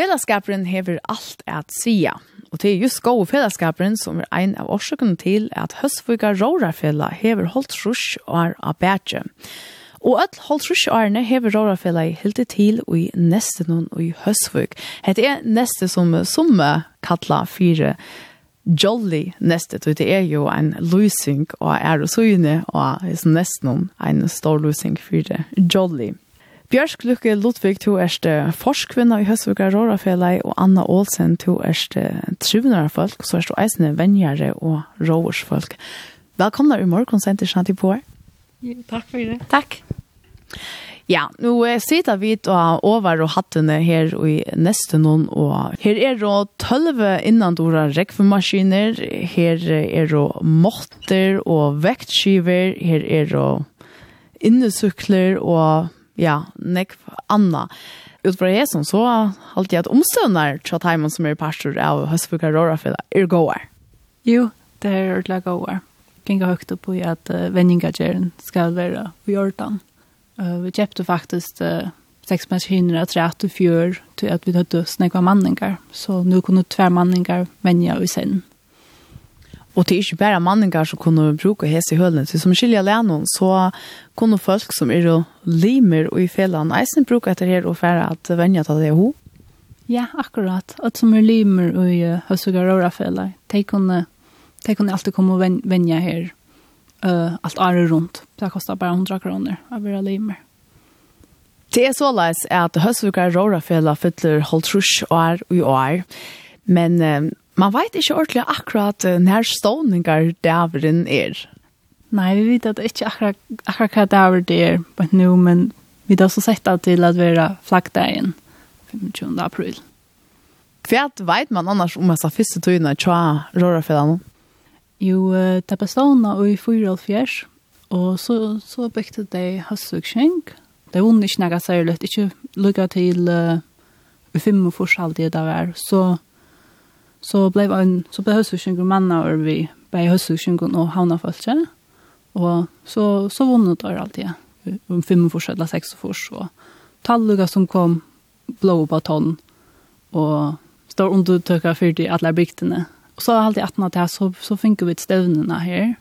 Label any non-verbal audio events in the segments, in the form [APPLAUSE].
Fellesskaperen hever alt at sia, og det er just gode fellesskaperen som er ein av årsøkene til at høstfuga rårafella hever holdt rusk og er abætje. Og at holdt rusk og erne hever rårafella i hilde til og i neste noen og i høstvug. Het er neste som som kalla fire jolly neste, og det er jo en løsing og er og søgne og er nesten en stor løsing for jolly. Jolly. Bjørsk Lukke Ludvig, du erst forskvinna i Høstvika Rårafellet, og Anna Olsen, du erst trivnere folk, så er du eisende venjere og råårsfolk. Velkomna i morgen, senter Shanti Poer. Takk for det. Takk. Ja, nu sitter vi og over og hattene her i neste noen, og her er det tølve innandora rekvemaskiner, her er det måtter og vektskiver, her er det innesykler og ja, nekv anna. Utfra som så halte jeg at omstøvner til at som er pastor av Høstbukar Rorafila er gåar. Jo, det er ordentlig gåar. Kinga høyt opp at uh, vendingagjeren skal være i Jordan. Uh, vi kjøpte faktisk uh, seks maskiner av tre til fjør til at vi hadde døst nekva manningar. Så nu kunne tver manningar venja i sen. Og det er ikke bare manninger som kunne bruke hese i hølene. Så som skiljer lennom, så kunne folk som er limer og i fellene, eisen bruke etter her og fære at venner til det ho. Ja, akkurat. At som er limer og i høstugere og rafeller, de kunne, de kunne alltid komme og venner her uh, alt året rundt. Det kostar bare 100 kroner å være limer. Det er så leis at høstvukar rårafela fyller holdt trus er og er. men uh, man vet ikke ordentlig akkurat når ståninger dæveren er. Nei, vi vet at det ikke akkurat, akkurat hva dæver det er, på nå, men vi har også sett det til at vi er flaggdagen 25. april. Hva vet man annars om disse første tøyene tja rørefellene? Jo, det er bestående i 4.5, og så, så bygde de høstsukkjeng. Det vunnet ikke noe særlig, ikke lukket til uh, 5.5 alltid det var, så så blev en så blev husvisen manna och vi blev husvisen och havna falske. Och så så vann det där alltid. Om fem förs eller sex förs så talluga som kom blå på ton och står under tökar för de alla bygderna. Och så alltid att när det så så fick vi ett stövnarna här.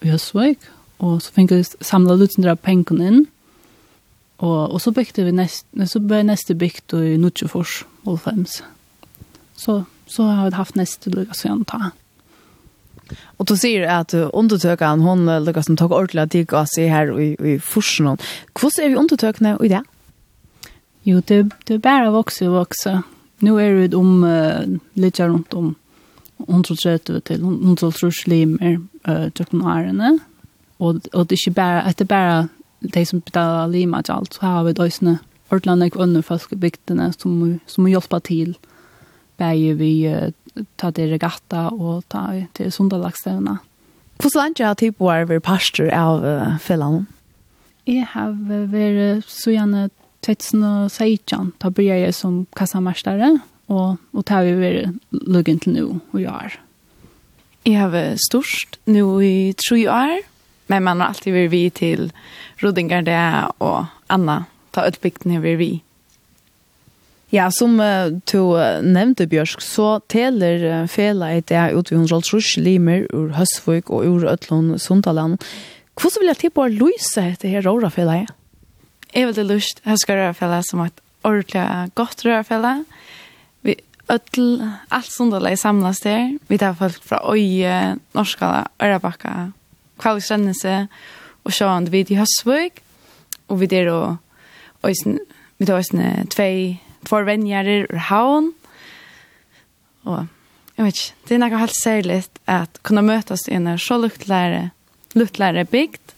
Vi har svik och så fick vi samla lutsen pengarna in. Och och så byggde vi näst så blev nästa byggt i Nutchefors och fems. Så så har vi haft nästa lucka sen ta. Och då ser jag att undertökan hon lucka som tog ordla dig och se här i i forsen. Hur ser vi undertökna i det? Jo, det det bara växer och växer. Nu är det om uh, lite runt om 130 till 130 limer eh tjocken arene och och det är inte bara att det bara de som betalar lima till allt så har vi då ordlandet och andra folk i bygderna som som hjälper till bæje vi ta det regatta og ta til sundalagstevna. Hvor så langt er typ var vi pastor av uh, fellan? Jeg har vært så gjerne 2016, da blir jeg som kassamerstere, og, og tar vi vært luggen til nå og gjør. Jeg har vært størst nå i tre år, men man har alltid vært vi til Rodingar det og Anna, ta utbygden har vært vi. Ja, som uh, du uh, nevnte, Bjørsk, så teler uh, fela i det ut ved hundra limer ur Høstvøk og ur Øtlån Sundaland. Hvordan vil jeg tippe å løse dette her råra fela i? Jeg vil det lyst. Jeg skal råra fela som et ordentlig godt røra fela. Vi øtl, alt Sundaland samlas der. Vi tar folk fra Øye, Norskala, Ørabakka, Kvalgstrennese og sjående vid i Høstvøk. Og vi der og Øysen, vi tar Øysen tvei forvenjere ur havn. Og jeg vet ikke, det er noe helt særlig at kunne møtes i en så luktlære, luktlære bygd,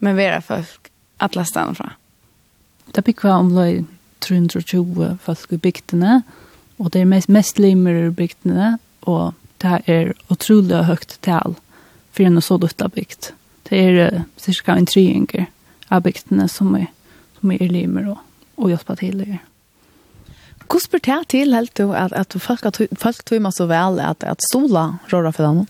men være folk alle stedene fra. Det bygger var løy 320 folk i bygdene, og det er mest, mest limer i bygdene, og det er utrolig høyt tal for en så lukta bygd. Det er cirka en tryinger av bygdene som er, som er limer og, og hjelper til det. Hvordan spør det til helt du at, at folk, at folk tog meg så vel at, at stola rører for dem?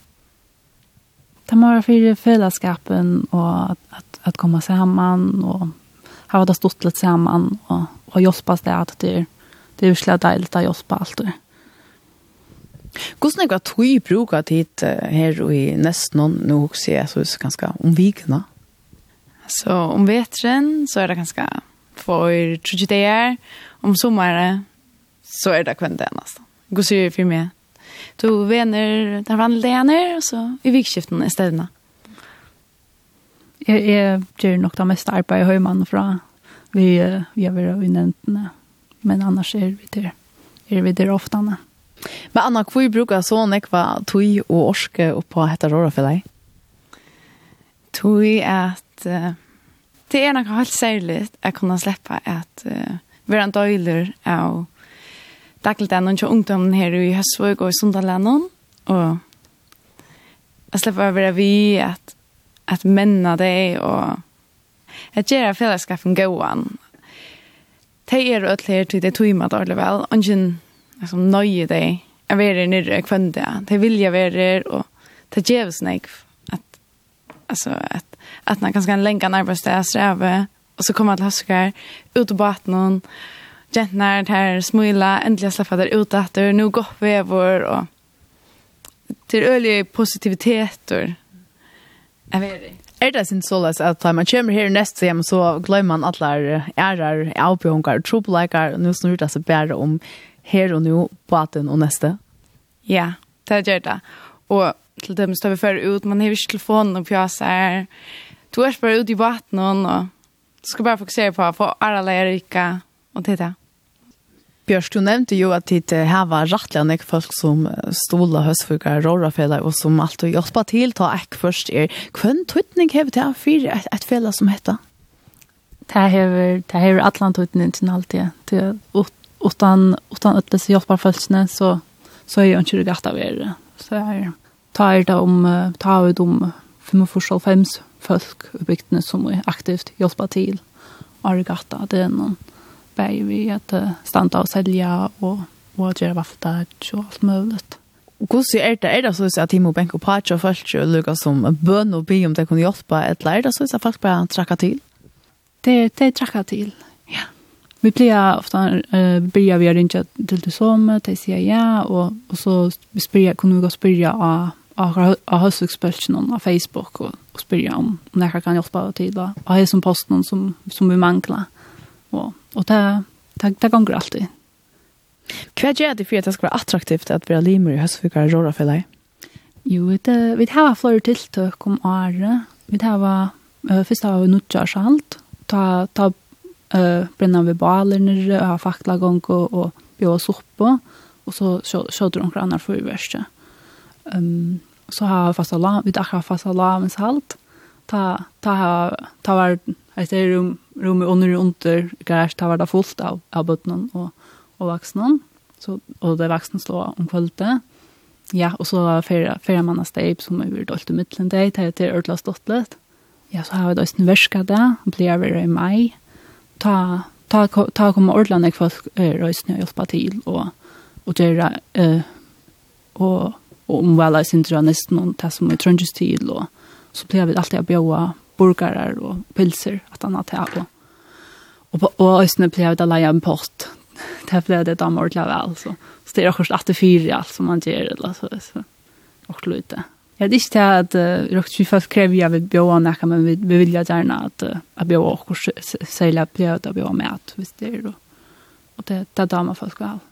Det må være for fellesskapen og at, at, at komme sammen og ha det stått litt sammen og, og hjelpe oss det at det, er det er virkelig deilig å hjelpe alt det. Hvordan er det at bruker tid her og i nesten noen, nå også jeg så ganske omvikende? Så om vetren så er det ganske for det dager, om sommeren så är det kvän det nästan. Gå se för mig. Du vänner, där vann och så i vikskiften istället. Jag är gör nog det mesta i hemma från vi vi har vi nämnt men annars är vi där. Är vi där ofta när. Men Anna, hur bruker så nekva tui og orske oppå på råra for deg? Tui at uh, det er noe helt særlig at kunne slippe at uh, være en døyler av dagligdagen og ungdommen her i Høsvøk og i Sundalennon. Og jeg slipper å være vi at, at mennene det og at gjøre fellesskapen gåan. Det er jo alle her til det tog med dårlig vel. Ingen altså, nøye det. Jeg vil være nere kvendt det. Det vil jeg være og det gjør jeg At, alltså, att, att man kan länka lenge en arbeidsdag streve og så kommer alle høsker ut på baten og gentnar här smula äntligen släppa där ut att det nu gott vår och till ölig positivitet och jag vet inte. Er det sin såles at da man kommer her neste hjem, så glemmer man alle ærer, avbjørnger, trobeleikere, og nå snur det seg bare om her og nå, baten og neste. Ja, det gjør det. Og til dem står vi før ut, man har ikke telefonen og pjøser. Du er bare ute i vatten og du skal bare fokusere på å få alle lærere, og det er det. Bjørs, du nevnte jo at det her var rettelig enn folk som stoler høstfugere, rårafela, og som alltid hjelper til, ta ek først er. Hvem tøytning har det for et, et fela som heter? Det hever, det hever atlan tøytning til alltid. Det, utan, utan at det hjelper følelsene, så, så er jeg ikke rett av er. Så jeg tar det om, tar det om 45 folk i bygdene som er aktivt hjelper til. Arigatta, det er noen bäge vi att standa og sälja och och göra vaffeldage och allt möjligt. Och hur ser det är det så att Timo Benko Pacho först och lukar som bön och be om det kunde hjälpa ett lärda så att folk bara trakka til. Det det trakka til. Ja. Vi blir ofta eh börjar vi rinja til det som det säger ja og og så spyr kunde vi gå spyrja av av höstexpelsen på Facebook og og spyrja om när jag kan hjälpa til då. Vad är som posten som som vi manglar. Og Og det, det, det ganger alltid. Hva gjør det for at det skal være attraktivt at vi har limer i høstfugere og råra for deg? Jo, det, vi har flere tiltøk om året. Vi har uh, først har vi nutja. Ta, ta uh, brenner vi baler nere, ha fakla gong og, og bjør oss oppe. Og så kjøter noen annet for i verste. Um, så har vi fasta la, vi har fasta la med salt. Ta, ta, ta, ta var Ett är rum rum under og under garage var det fullt av av bøttene og, og vaksne. Så og det vaksne slår om kvällte. Ja, og så var det fyra mann av steip som över dolt i midtelen mitten til det er heter stått litt. Ja, så har vi da en värska där, blir vi i mai. Ta ta ta komma ordlande folk røysene rösna hjälpa till och och göra eh och och omväla sin drönisten och ta som er tröndjus til, og så blir vi alltid å bjøre burgarar og pilser at han har tatt på. Og, og østene ble jeg da leie en post. Det ble det da mordla vel, så. Så det er akkurat at det fyrer alt som man gjør, eller så. så. Og lute. Jeg hadde ikke til at uh, råkt vi først krever jeg vil bjøre nekka, men vi, vi vil gjerne at uh, jeg bjøre akkurat særlig at jeg bjøre med at hvis det er det. Og det, det er da man først skal ha.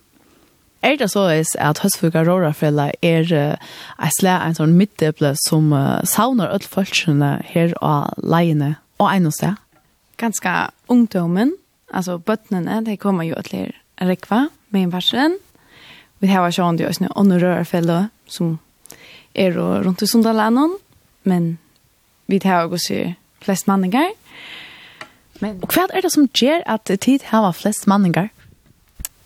Er det så is at høstfuga rårafella er en slæ en sånn middeble som uh, savner alle følelsene her og leiene og en og sted? Ganske ungdommen, altså bøttene, de kommer jo til rekva med en versen. Vi har sånn det også noen rårafella som er rundt i Sundalandet, men vi har også flest manninger. Men, og hva er det som gjør at tid har flest manninger?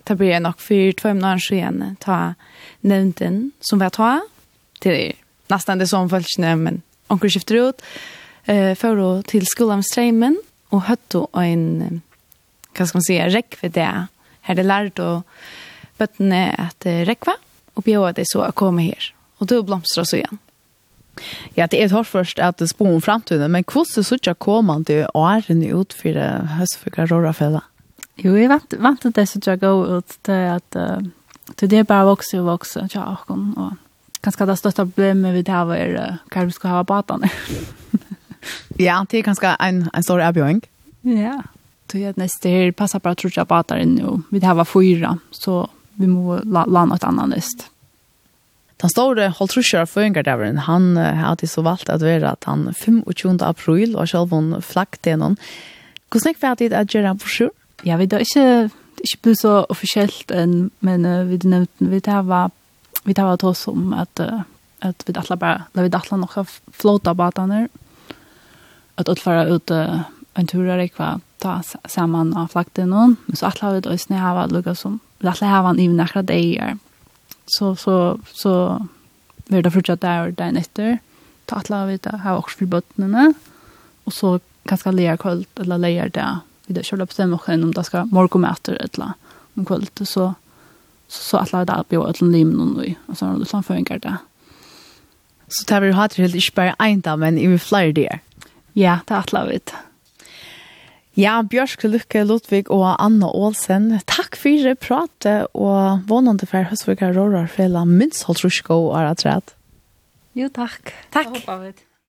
det blir nok for två månader sedan ta nevnten som vi tar till det nästan det som följsne men onkel skifter ut eh för då till skolan strömmen och hötto en vad ska man säga räck för det här det lärt och bötne att räckva och bjöd det så att komma här och då blomstrar så igen Ja, det är ett først först att spå om framtiden, men kvostet så ikke kommer det åren ut för höstfökar råra fälla. Jo, jeg vant, vant det som jeg går ut til at uh, til det bare vokser og vokser, tja, og og kanskje det største problemet vi tar er uh, hva vi skal ha batene. [LAUGHS] ja, det er kanskje en, en stor avgjøring. Ja, til at neste her passer bare tror jeg bater inn jo. Vi tar var fyra, så vi må la, la noe annet nest. Den store holdtrusjer for Ingerdaven, han hadde så valgt at være at han 25. april og selv om flaggdenen. Hvordan er det at gjøre på brosjur? ja, vi det ikke, ikke ble så offisielt, enn, men uh, vi nevnte, vi det var, vi tar var til oss om at, uh, at vi dattler bare, la vi alle noen flåta badene, at alle ut uh, en tur der jeg ta sammen av flakten noen, men så alle hadde også når jeg var lukket som, vi alle hadde en ivne akkurat det jeg Så, så, så, vi hadde fortsatt der og der etter, ta alle vi da, her også for bøttene, og så kanskje leger kveld, eller leger det, vi det själva bestämmer oss om det ska morgonmäter eller om kvällt så så så alla där på ett lim noen vi, og så er det sånn funkar det. Så tar vi har det helt ikke bare en dag men i flere der. Ja, det har lavet. Ja, Bjørsk, Lykke, Ludvig og Anna Olsen, takk for det pratet, og vånende for høstvikker rårer for hele minst holdt rusko og er rett. Jo, takk. Takk. Det håper vi.